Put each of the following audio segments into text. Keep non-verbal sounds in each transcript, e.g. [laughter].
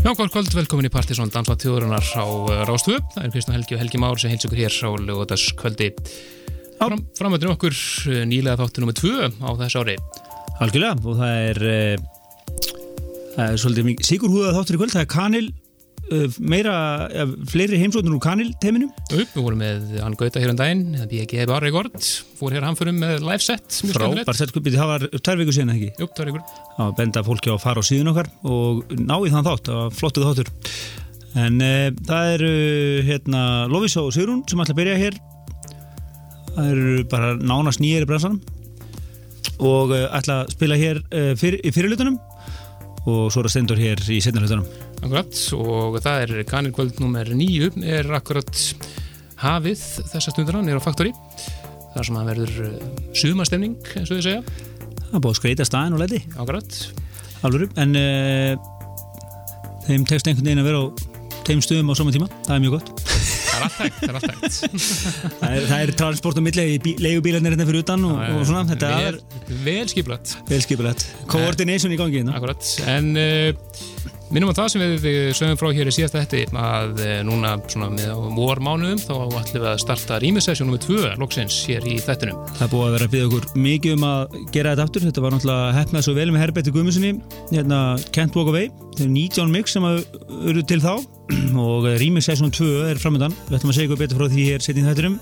Já, góð kvöld, velkomin í Partisón Dansvað tjóðurinnar á uh, Rástöðu. Það er Kristján Helgi og Helgi Már sem heils okkur hér á lögutaskvöldi. Fram, Framöndum okkur uh, nýlega þáttu nummið tvö á þess ári. Algjörlega, og það er, uh, það er svolítið mikið sigurhúða þáttur í kvöld, það er kanil, meira, ja, fleiri heimsóknur úr kanil-teiminu. Jú, við vorum með hann Gauta hér um daginn, BG Bar Rekord, fór hér hamförum með live set. Frábær settkupið, það var tvær vikur síðan ekki? Jú, tvær vikur. Það var benda fólki á að fara á síðun okkar og ná í þann þátt, það var flottuð þáttur. En uh, það eru hérna Lofís og Sigrun sem ætla að byrja hér. Það eru bara nánast nýjir í bransanum og ætla að spila hér uh, fyr, í fyrirlutunum og svo er það stendur hér í setnarlutunum. Akkurat, og það er kanilkvöld nummer nýju, er akkurat hafið þessa stundina nýra á Faktori. þar sem að verður sumastemning, eins og þið segja. Það er búið að skreita staðin og leti. Akkurat. Alvöru, en uh, þeim tekst einhvern veginn að vera á þeim stöðum á saman tíma, það er mjög gott. Er alltaf, það er alltaf það, er, það er transport milli í leigubílarnir hérna fyrir utan og, og svona, þetta vel, er vel skipulagt. Vel skipulagt. Coordination í gangi hérna. Akkurat, en uh, minnum á það sem við, sögum frá hér í síðasta hætti að uh, núna svona með vormánuðum þá ætlum við að starta rýmisessjón nr. 2 loksins hér í þettunum. Það búið að vera að byggja okkur mikið um að gera þetta aftur, þetta var náttúrulega hefnað svo vel með Herbeti Gummiðssoni, hérna Can't Walk Away, þetta er 19 mix sem eru til þá [clears throat] og rýmisessjón 2 er framöndan, við ætlum að segja ykkur betur frá því hér setjum þettunum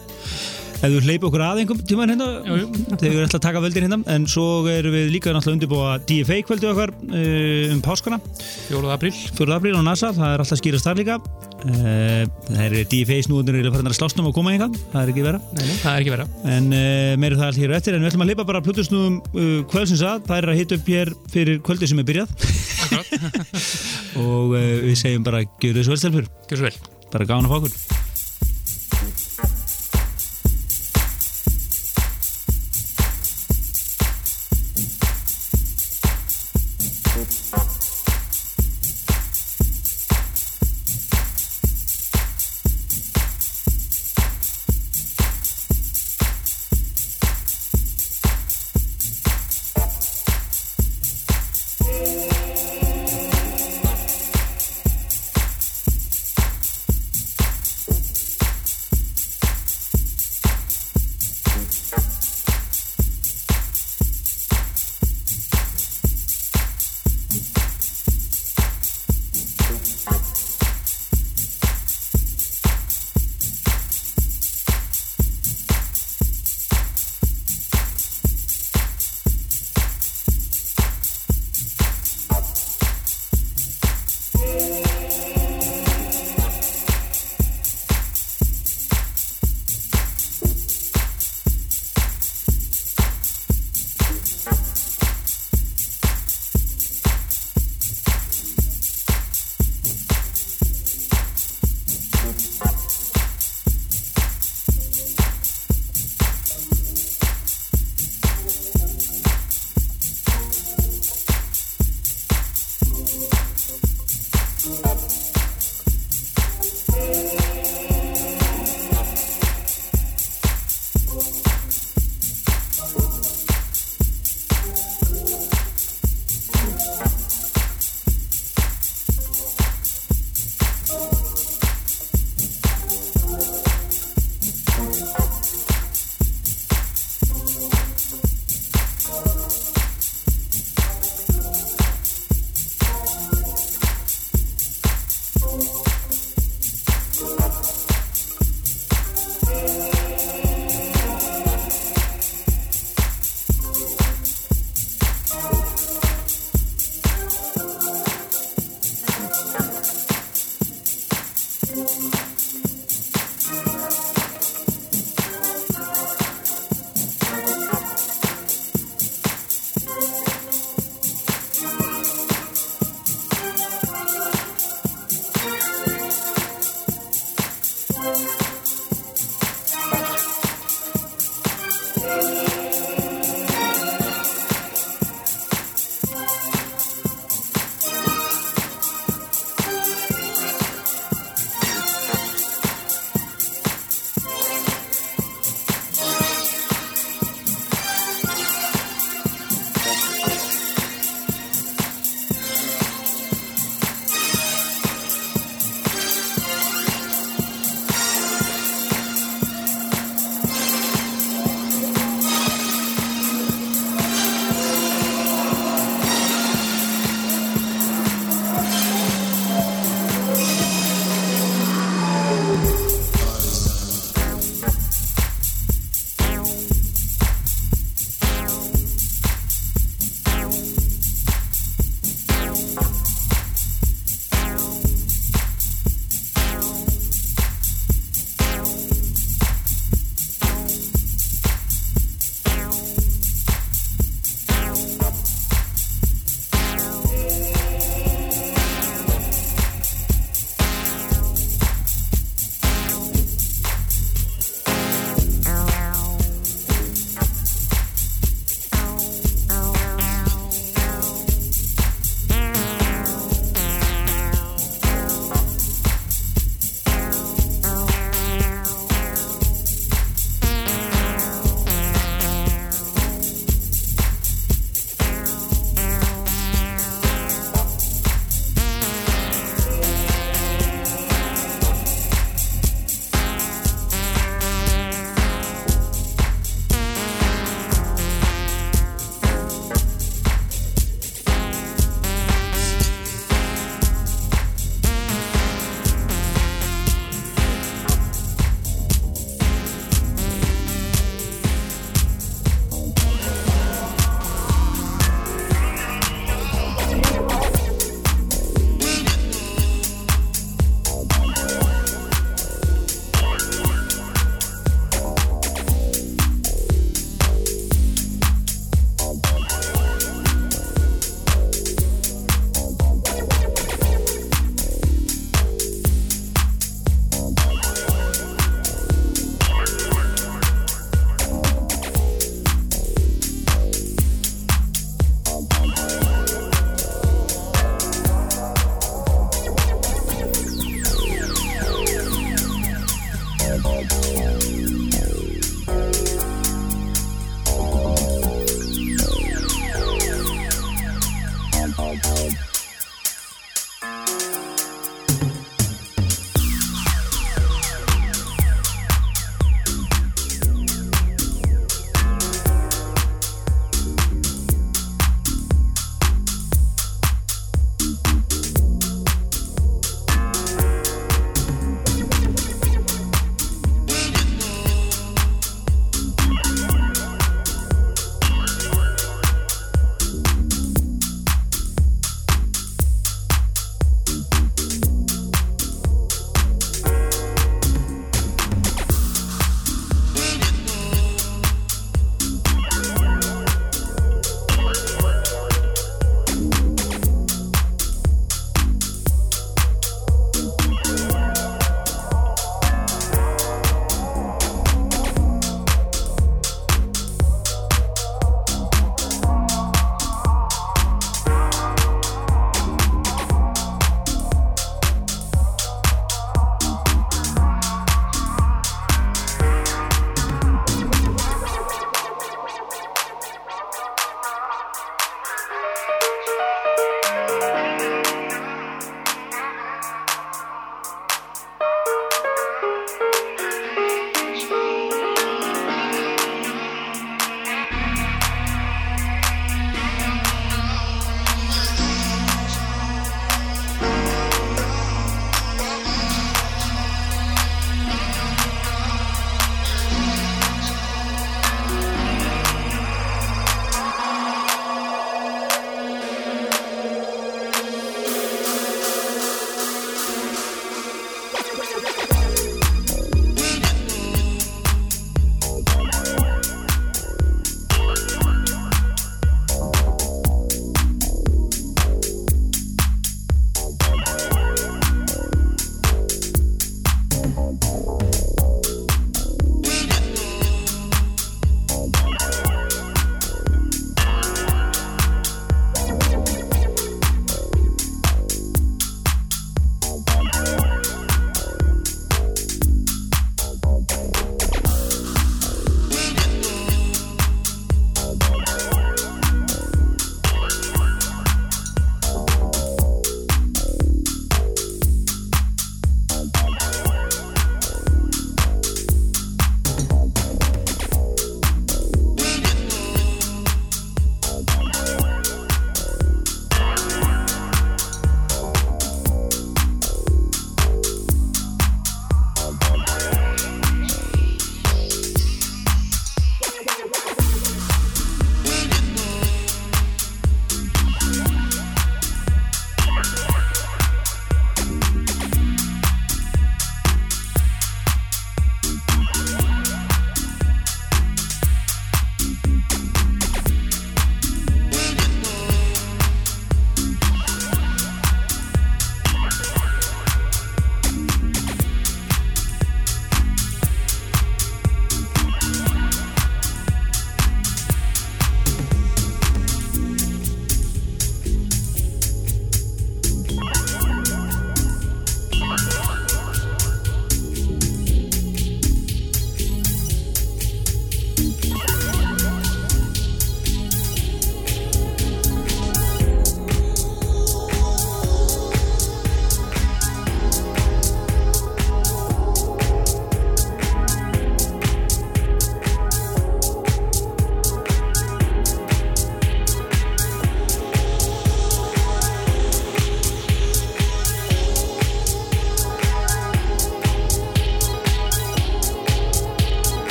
ef þú hleypa okkur að einhverjum tíman hérna þegar við erum alltaf að taka völdin hérna en svo erum við líka náttúrulega undirbúa DFA kvöldu okkar uh, um páskana. 4. apríl. 4. apríl á NASA, það er alltaf skýrast þar líka. Uh, það er DFA snúðunir er að slásnum og koma einhvern, það er ekki vera Nei, er ekki vera en uh, meira það allt hér eftir en við ætlum að hleypa bara plutusnúðum kvöldsins að, það er að hita upp hér fyrir kvöldi sem er byrjað. [laughs] Og við segjum bara, gjör þessu vel stelpur. Gjör svo vel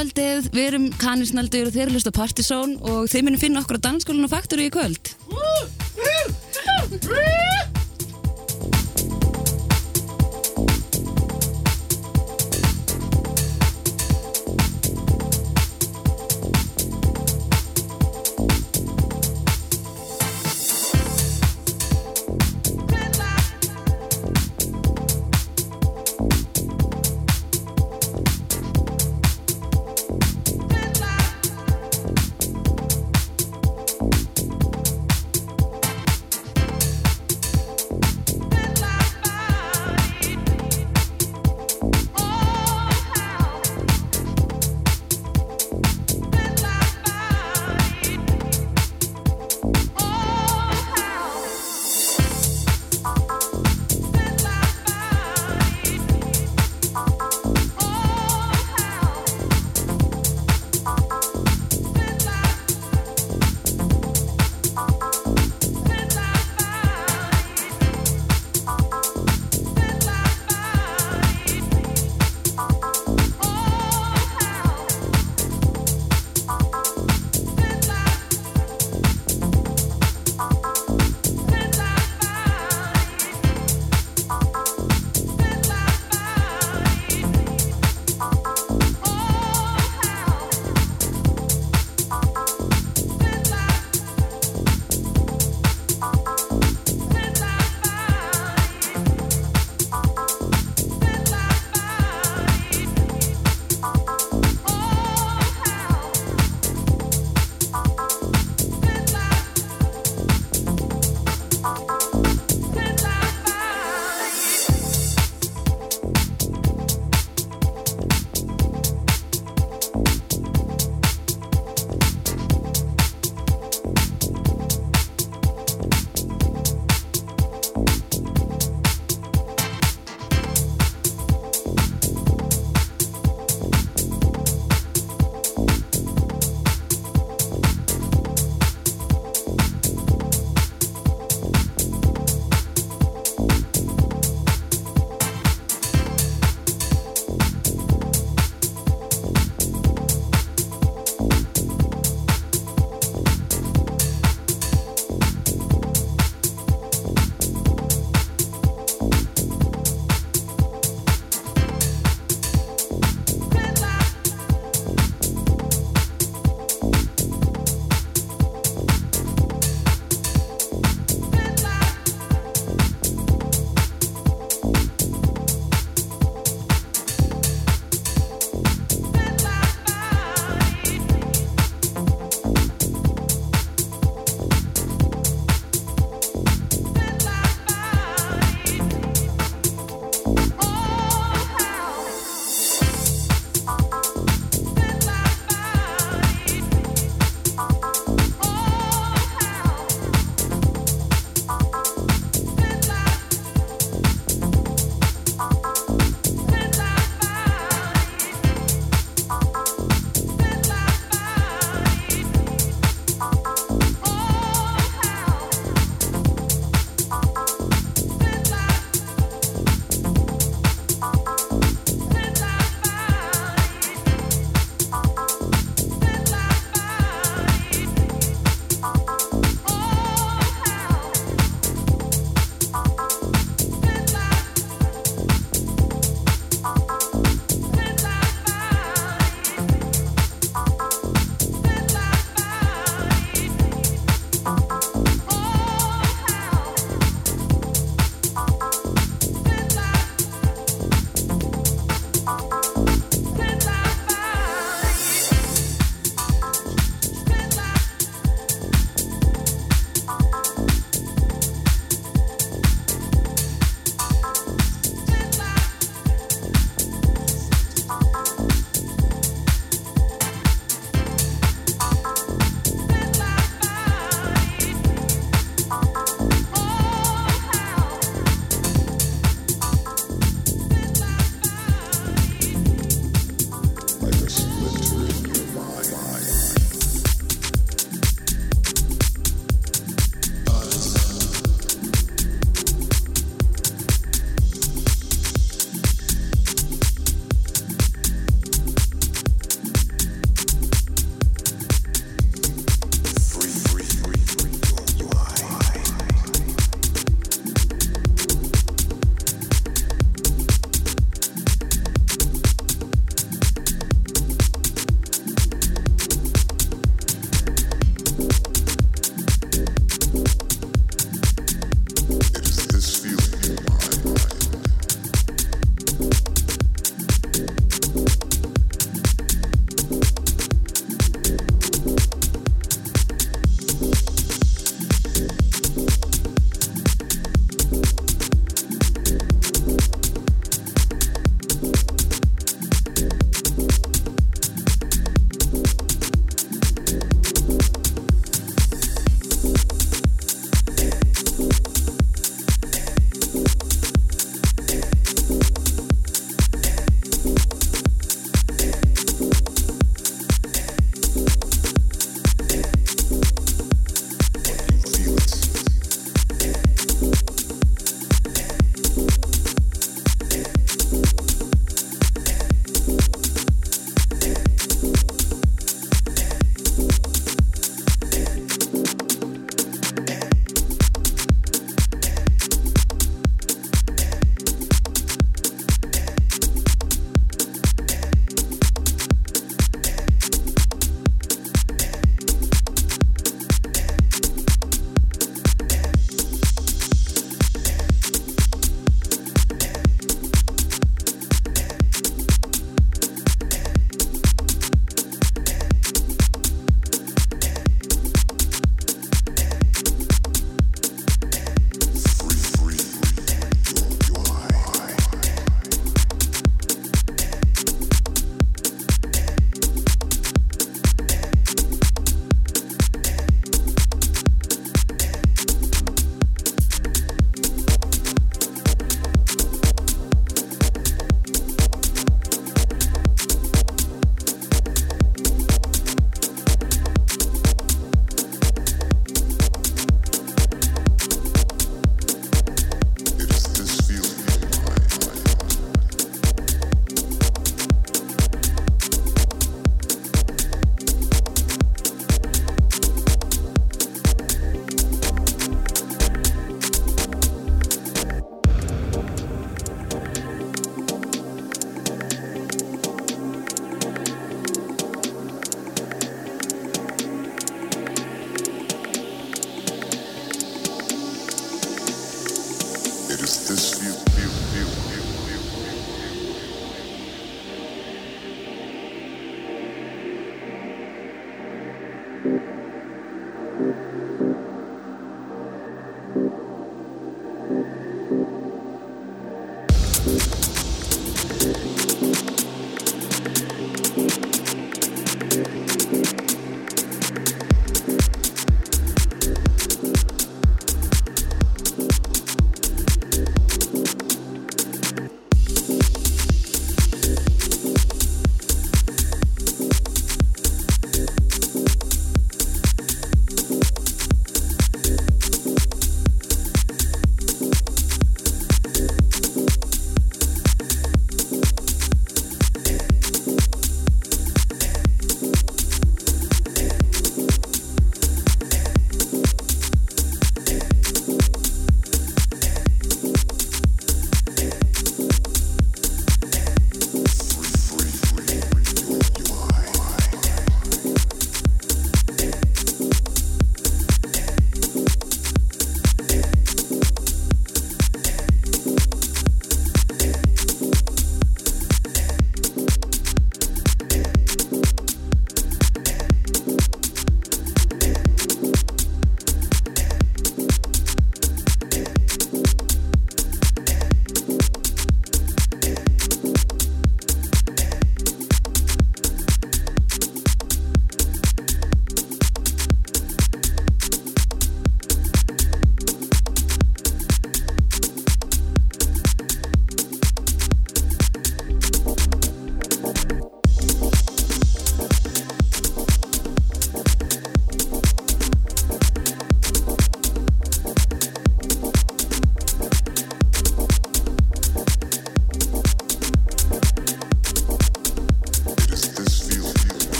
kvöldið, við erum kanisnaldur og þeir eru hlusta Partizón og þeir munum finna okkur á dansskólinu og faktori í kvöld.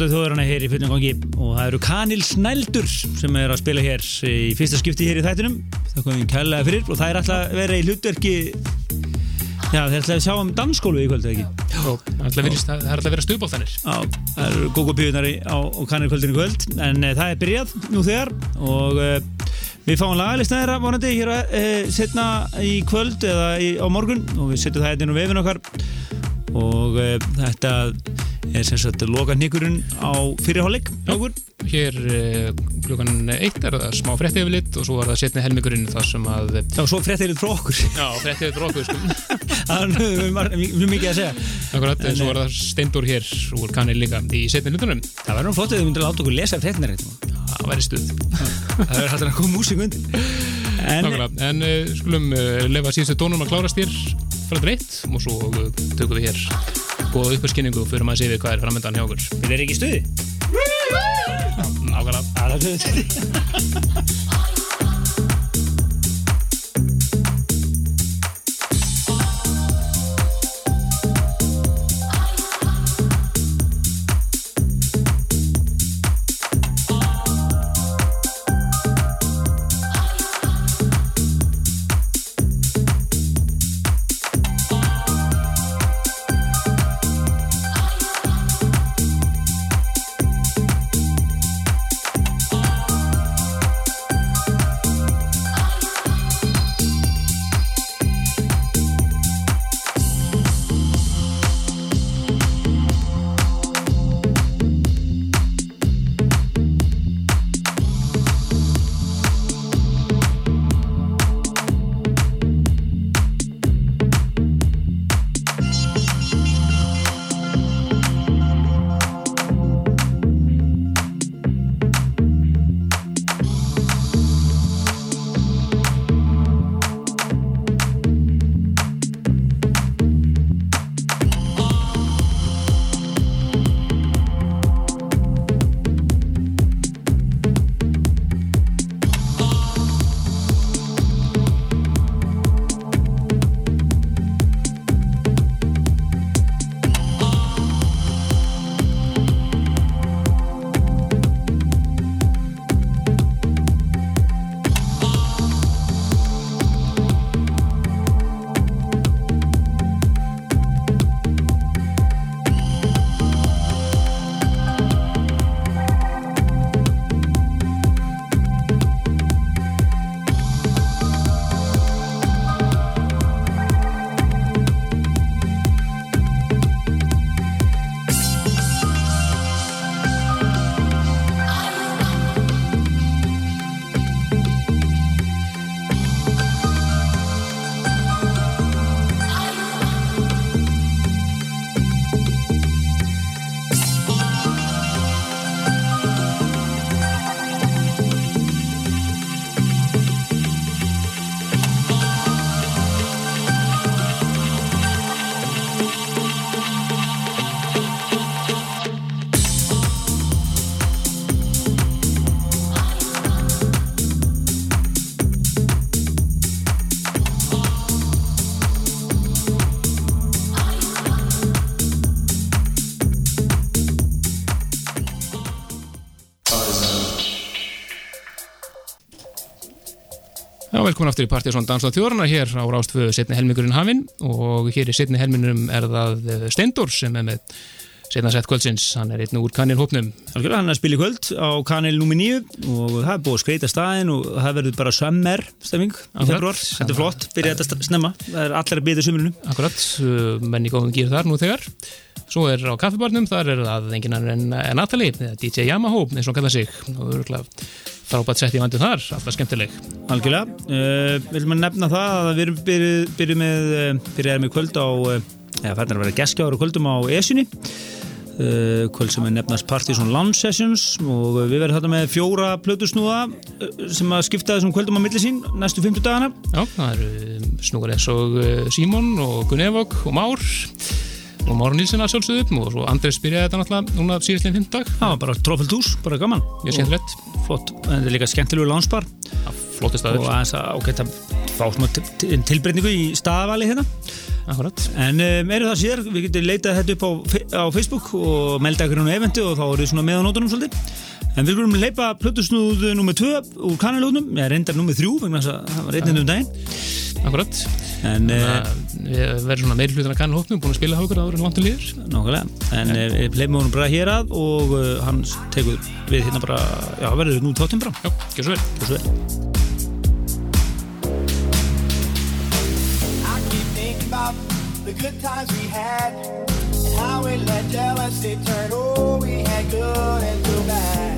Dansatöð þjóðurana hér í fullum gangi og það eru Kanil Snældur sem er að spila hér í fyrsta skipti hér í þættinum. Það komum við kærlega fyrir og það er alltaf að vera í hlutverki já það er alltaf að sjá um dansskólu í kvöldu ekki? Það er alltaf að vera stuðbóltanir Já, það eru gógo bíunar á, á Kanil kvöldinu kvöld. En e, það er byrjað nú þegar og e, við fáum lagalist neðra vonandi hér e, setna í kvöld eða í, á morgun. Og við setjum það okkar. Og þetta er sem sagt loka nýgurinn á fyrirhálleg hér uh, klukkan eitt er það smá frettið yfir lit og svo er það setni helmingurinn þar sem að já, svo frettið yfir frá okkur. Já, frettið yfir frá okkur sko. [laughs] það er mjög mikið að segja. Akkurat, en svo er það steindur hér úr kannir líka í setni hlutunum. Það verður flott að þið myndir að láta okkur lesa frettinir það væri stuð. Það verður hægt að koma músík undir. En, en skulum lefa síðustu tónum að klárast hér. Frá dreitt og svo tökum við hér góða uppskynningu fyrir maður að sé við hvað er framöndan hjá okkur. Við erum ekki í stuði. Nákvæmlega velkomin aftur í Partíson Dansláð þjórna hér á Rástföðu setni helmingurinn hafinn og hér í setni helmingurum er það eh, Steindor sem er með setna sett kvöldsins, hann er einn úr kanilhópnum. Algjörlega, hann er að spila í kvöld á kanil nr. 9 og það er búið að skreita staðin og það verður bara sömmer stemming í februar. Þetta er flott, byrja þetta snemma, það er allir að byrja sömurinu. Akkurat, uh, menn í góðum gýr þar nú þegar. Svo er á kaffibarnum, þar er það engin annar en Natalie, DJ Yamaha, eins og hann kalla sig. Og örgulega frábært sett í vandu þar, alltaf skemmtileg. Algjörlega, uh, viljum að nefna það að við erum byrjuð byrju með, uh, byrjuð með kvöld á, eða færðin að vera geskjáður og kvöldum á ESUNI uh, kvöld sem er nefnast Partizón Lounge Sessions og við verðum þarna með fjóra plötusnúða sem að skipta þessum kvöldum á milli sín næstu 50 dagana Já, það eru snúgar eins og Símon og Gunnevog og Már og Mára Nílsson að sjálfsögðu og svo Andrés byrjaði þetta náttúrulega núna síðastleginn fymtdag Það var bara trófælt hús, bara gaman. Mjög skemmtilegt. Flott, en þetta er líka skemmtilegu lánspar Flotti staður. Og aðeins að ágætt að fá svona tilbreyningu í staðvali hérna. Akkurat En um, eru það síðar, við getum leitað þetta upp á, á Facebook og melda ykkur á eventu og þá eru við svona með á nótunum svolítið. En við vorum að leipa plötusnúðu nummið 2 úr kanalónum, eða reyndar nummið 3 vegna þess að það var reyndin um daginn. Akkurat En uh, við verðum svona meiri hlutin að kanna hóknum búin að spila hókur áður en vantur líður. Nákvæmlega, en uh, við leipum honum bara hér að og uh, hann tekur við hérna bara, já, verður nú tóttum bara. Já, gjör svo vel. Gjör svo vel. I keep thinking about the good times we had and how we let jealousy turn. Oh, we had good and too bad.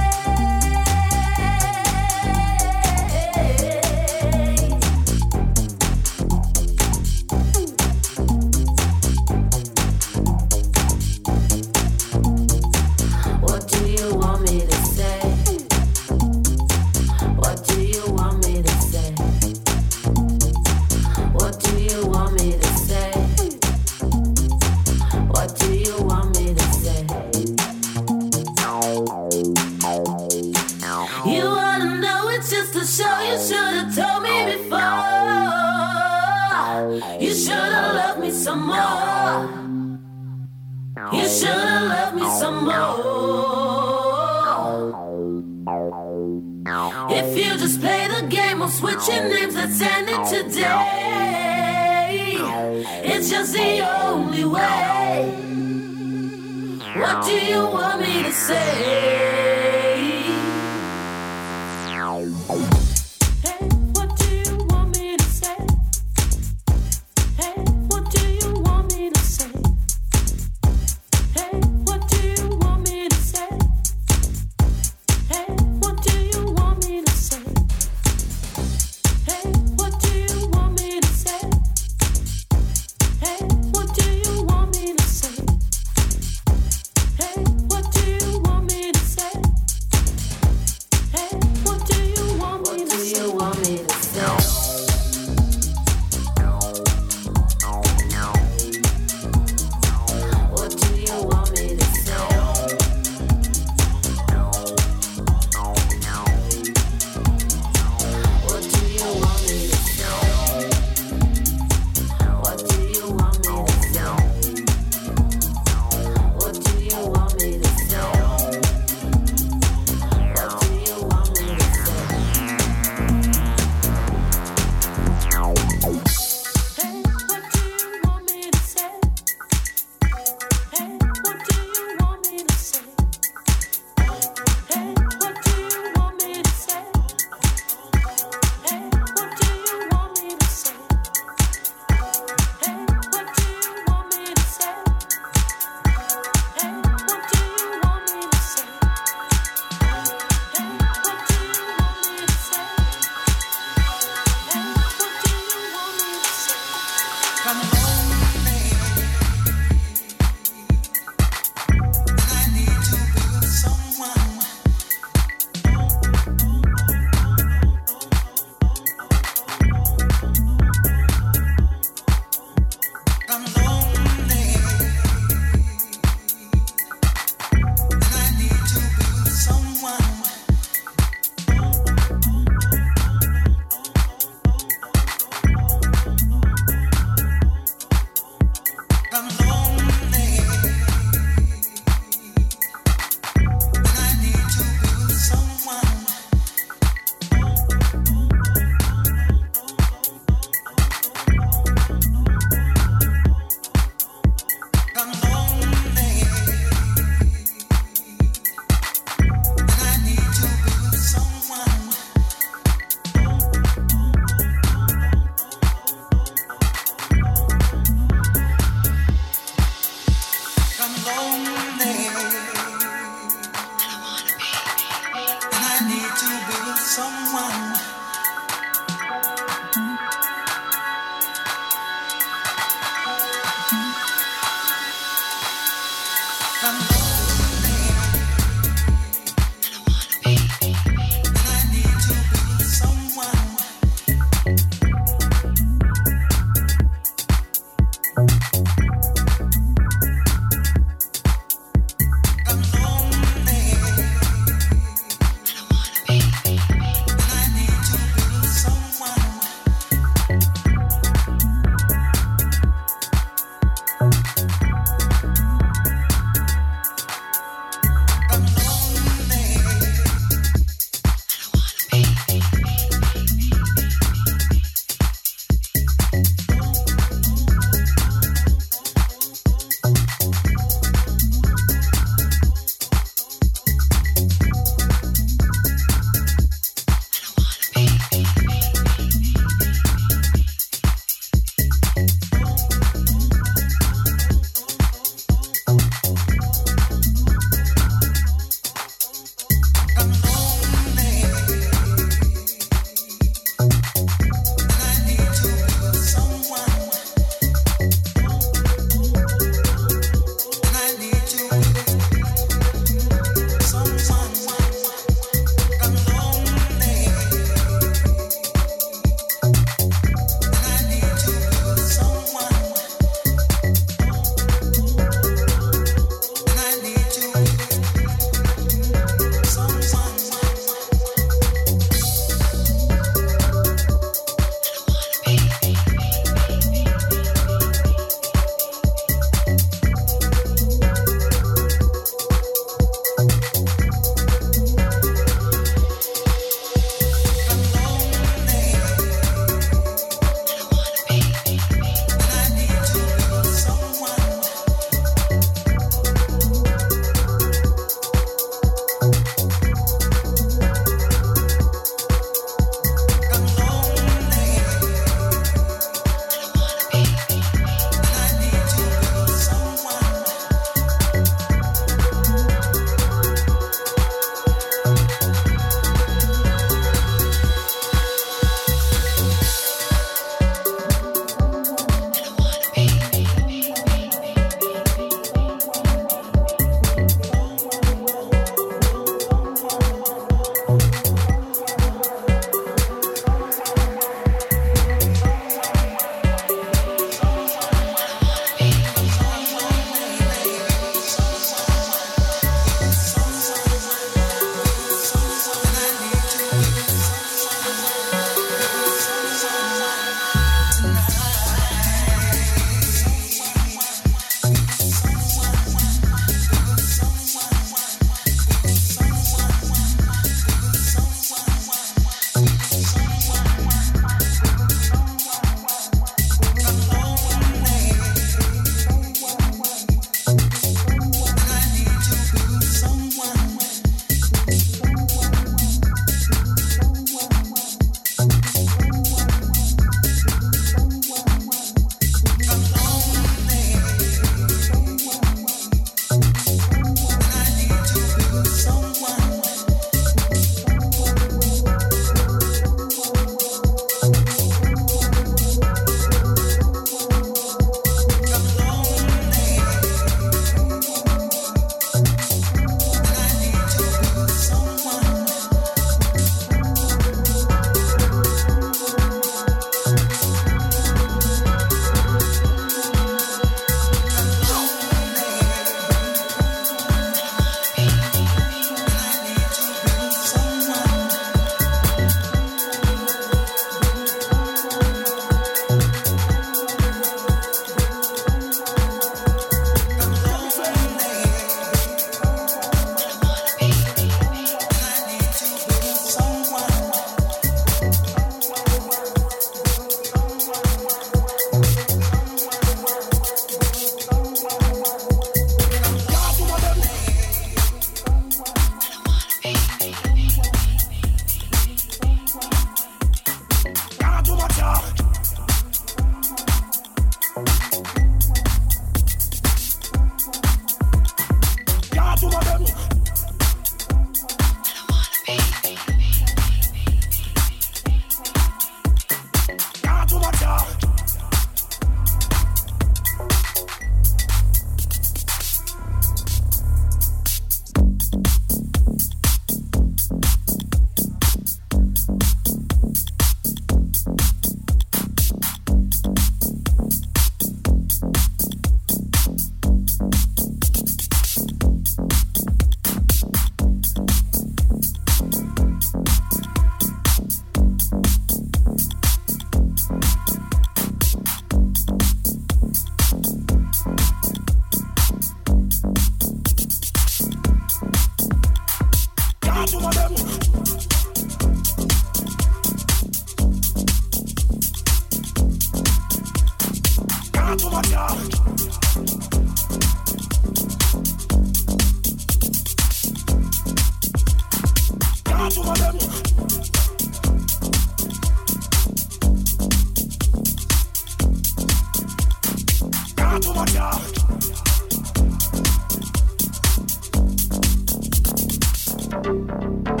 Música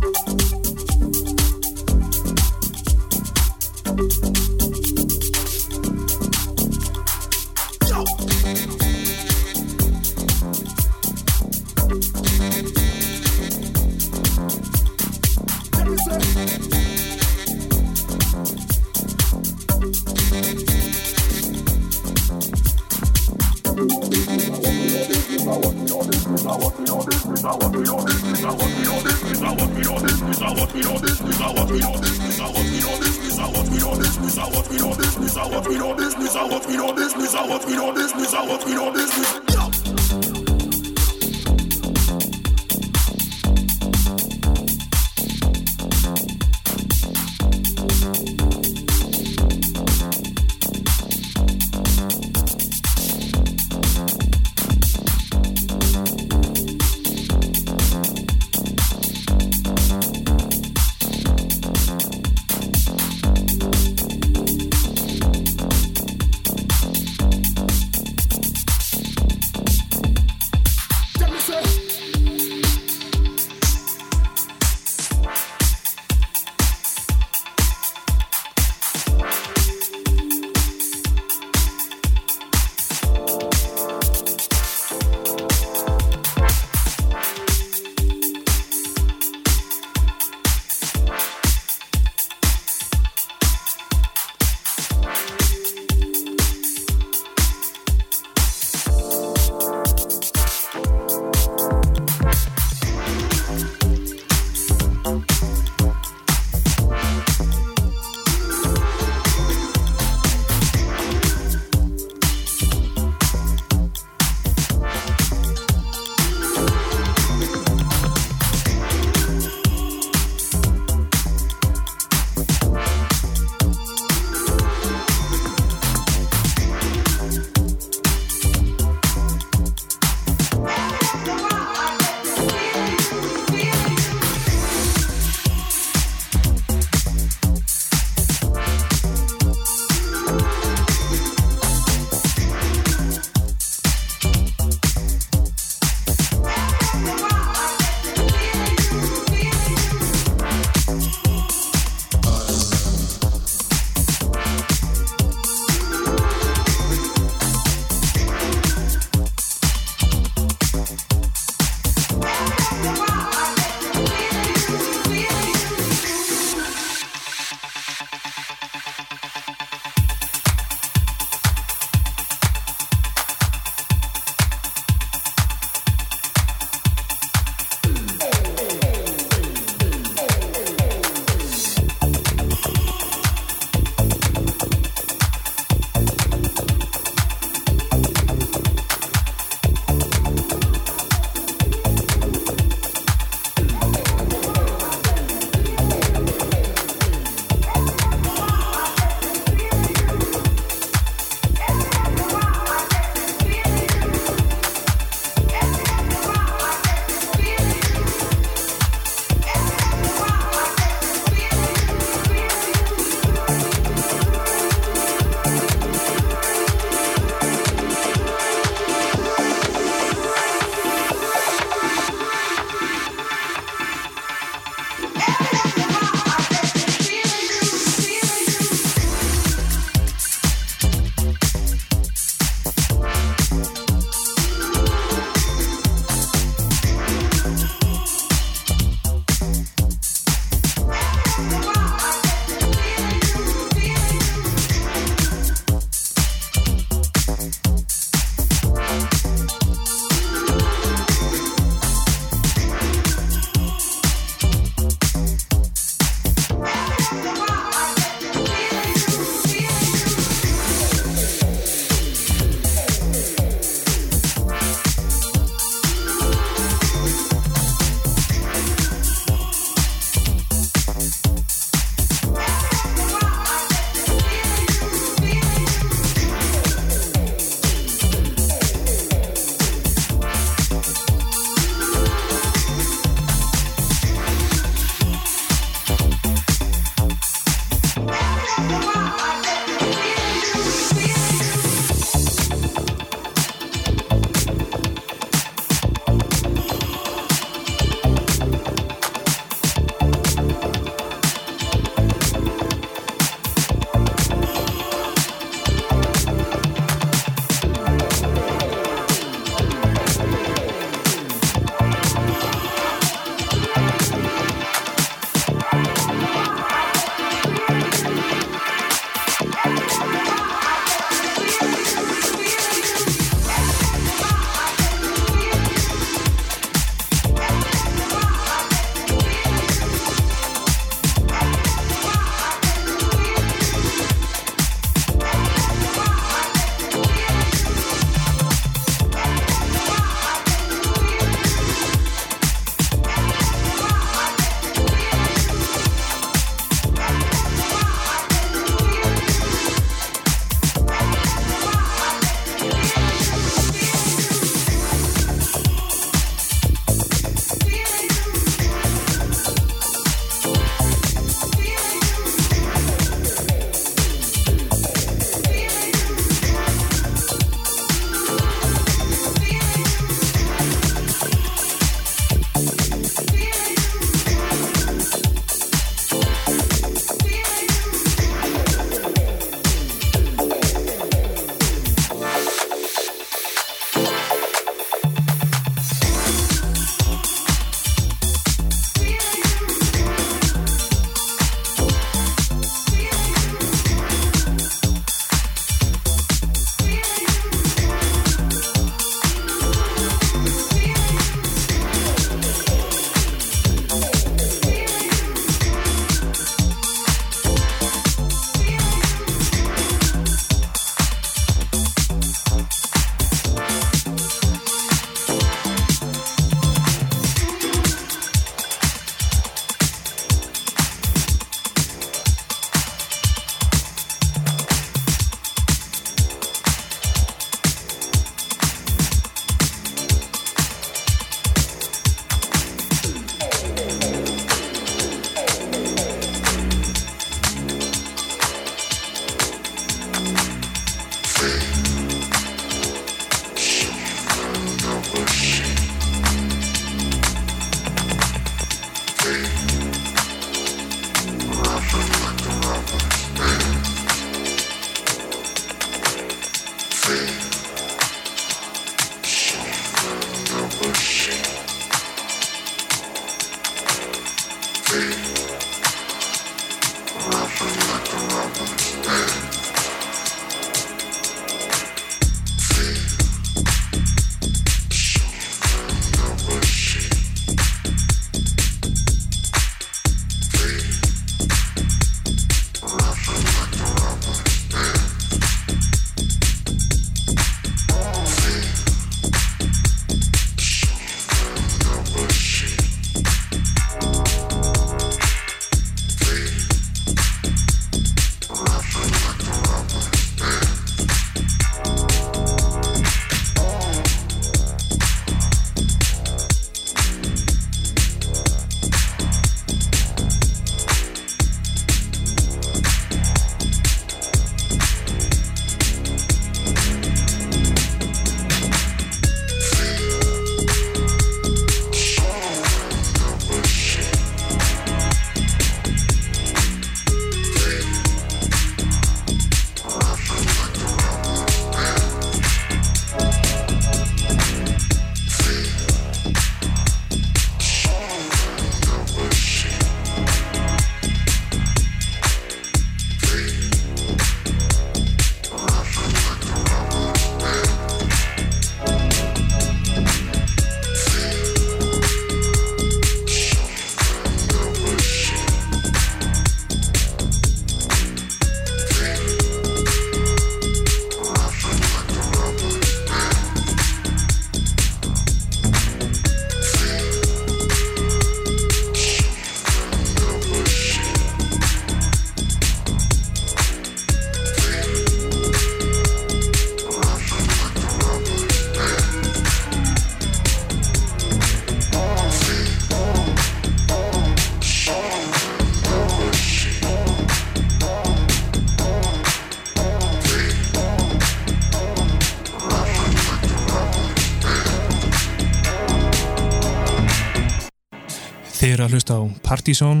Eru að hlusta á Partizón.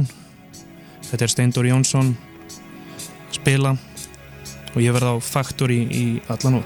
Þetta er Steindor Jónsson spila og ég verð á Factory í allan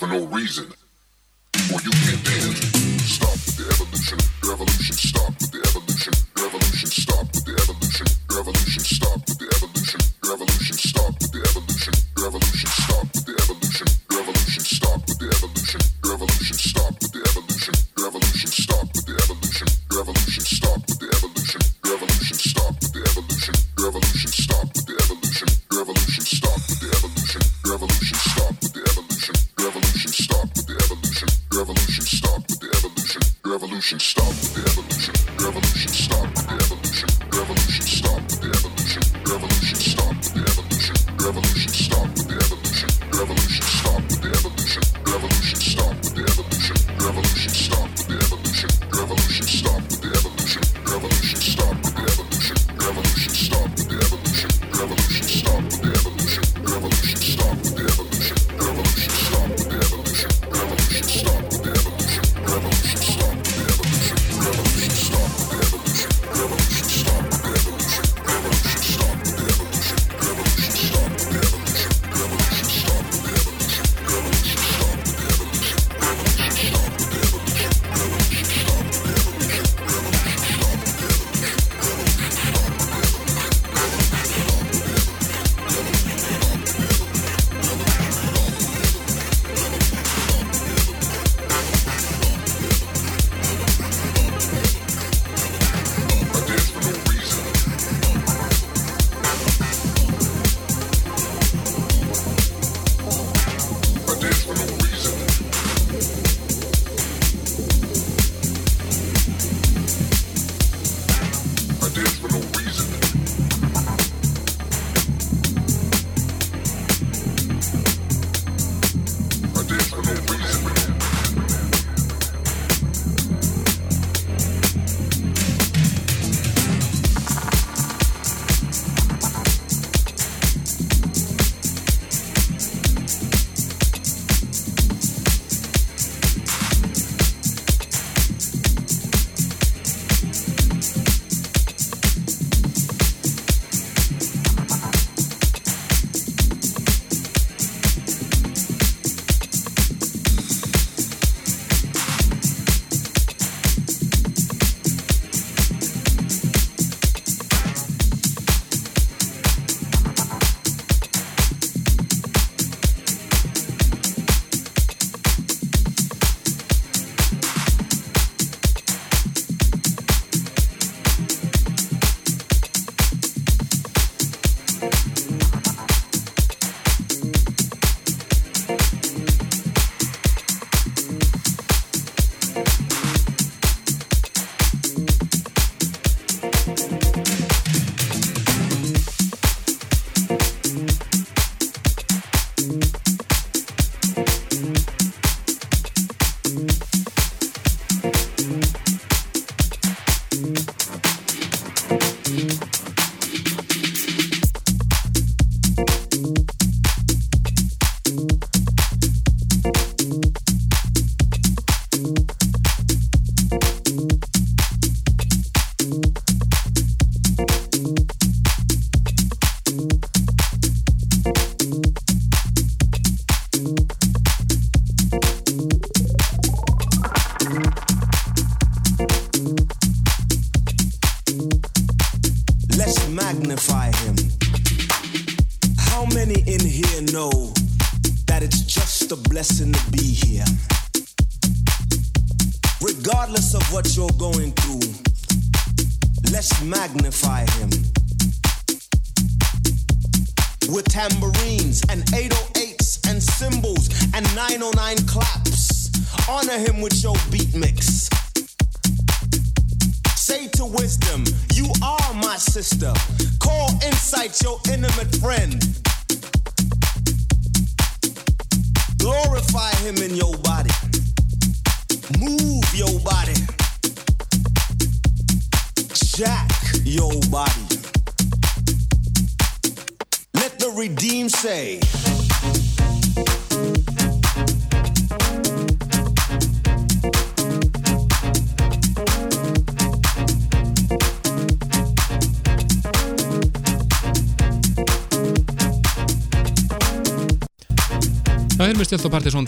for no reason.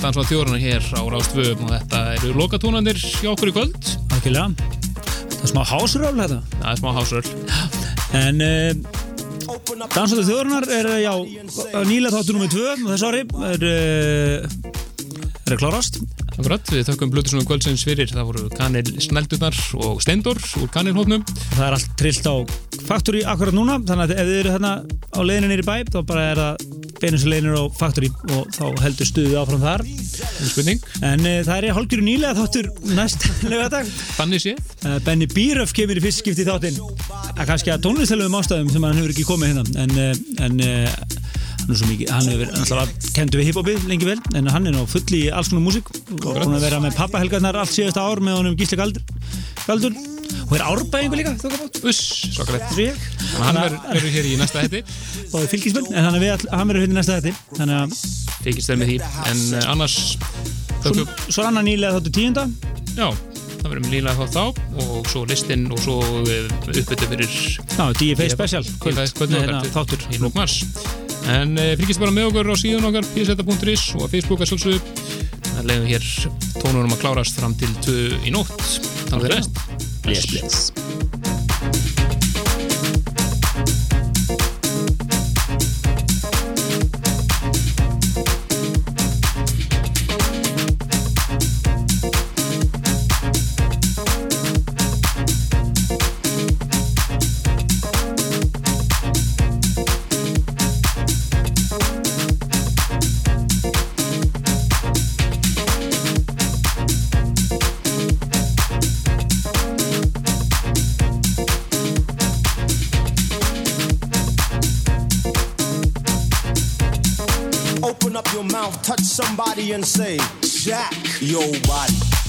Stilt á á þjóruna hér á Rástvöum og þetta eru lokatónanir hjá okkur í kvöld. Algjörlega. Það er smá hásröfl þetta. Það er smá hásröl. En uh, Dansóttu þjóðurnar er, eh, já, nýlega þáttur nummið tvö og þess ári er, uh, er að klárast. Akkurat, við þökkum Blutusnum kvöldsins fyrir. Það voru Kanil Snældurnar og Steindor úr Kanilhófnum. Það er allt trillt á Factory akkurat núna, þannig að ef þið eru þarna á leiðinu nýri bæ, þá bara er það beinins leiðinur á Factory og þá heldur stuðið áfram þar. En uh, það er hálfgjörðu nýlega þáttur næst [laughs] lögadag. Uh, Benny Bíröf kemur í fyrst skipti þáttinn. Það er kannski að tónlistalöfum ástæðum sem hann hefur ekki komið hérna, en, uh, en hann er svo mikið, hann hefur náttúrulega kendu við hiphopið lengi vel, en hann er ná full í alls konar músík og búin að vera með pappahelgarnar allt síðasta ár með honum Galdur, Galdur og er árbæðingu líka. Uss, svakalegt. Svo. Hann verður verður hér í næsta hætti. Og er fylgismenn, en hann, er við, all- hann verður hérna í næsta þetta. Þannig að, þeir með því. En uh, annars svo er annar nýlega þáttu tíunda. já, það verðum líla þá þá og svo listinn og svo uppbyttu fyrir Já, DFA Special. hérna, þáttur. í lók mars. En uh, fylgist bara með okkur á síðan okkar pseta.is og að sjálfsögðu. Það leiðum hér tónunum að klárast fram til 2 í nótt. Þannig að rest. Please, please. And say, Jack your body.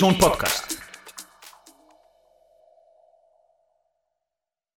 son podcast.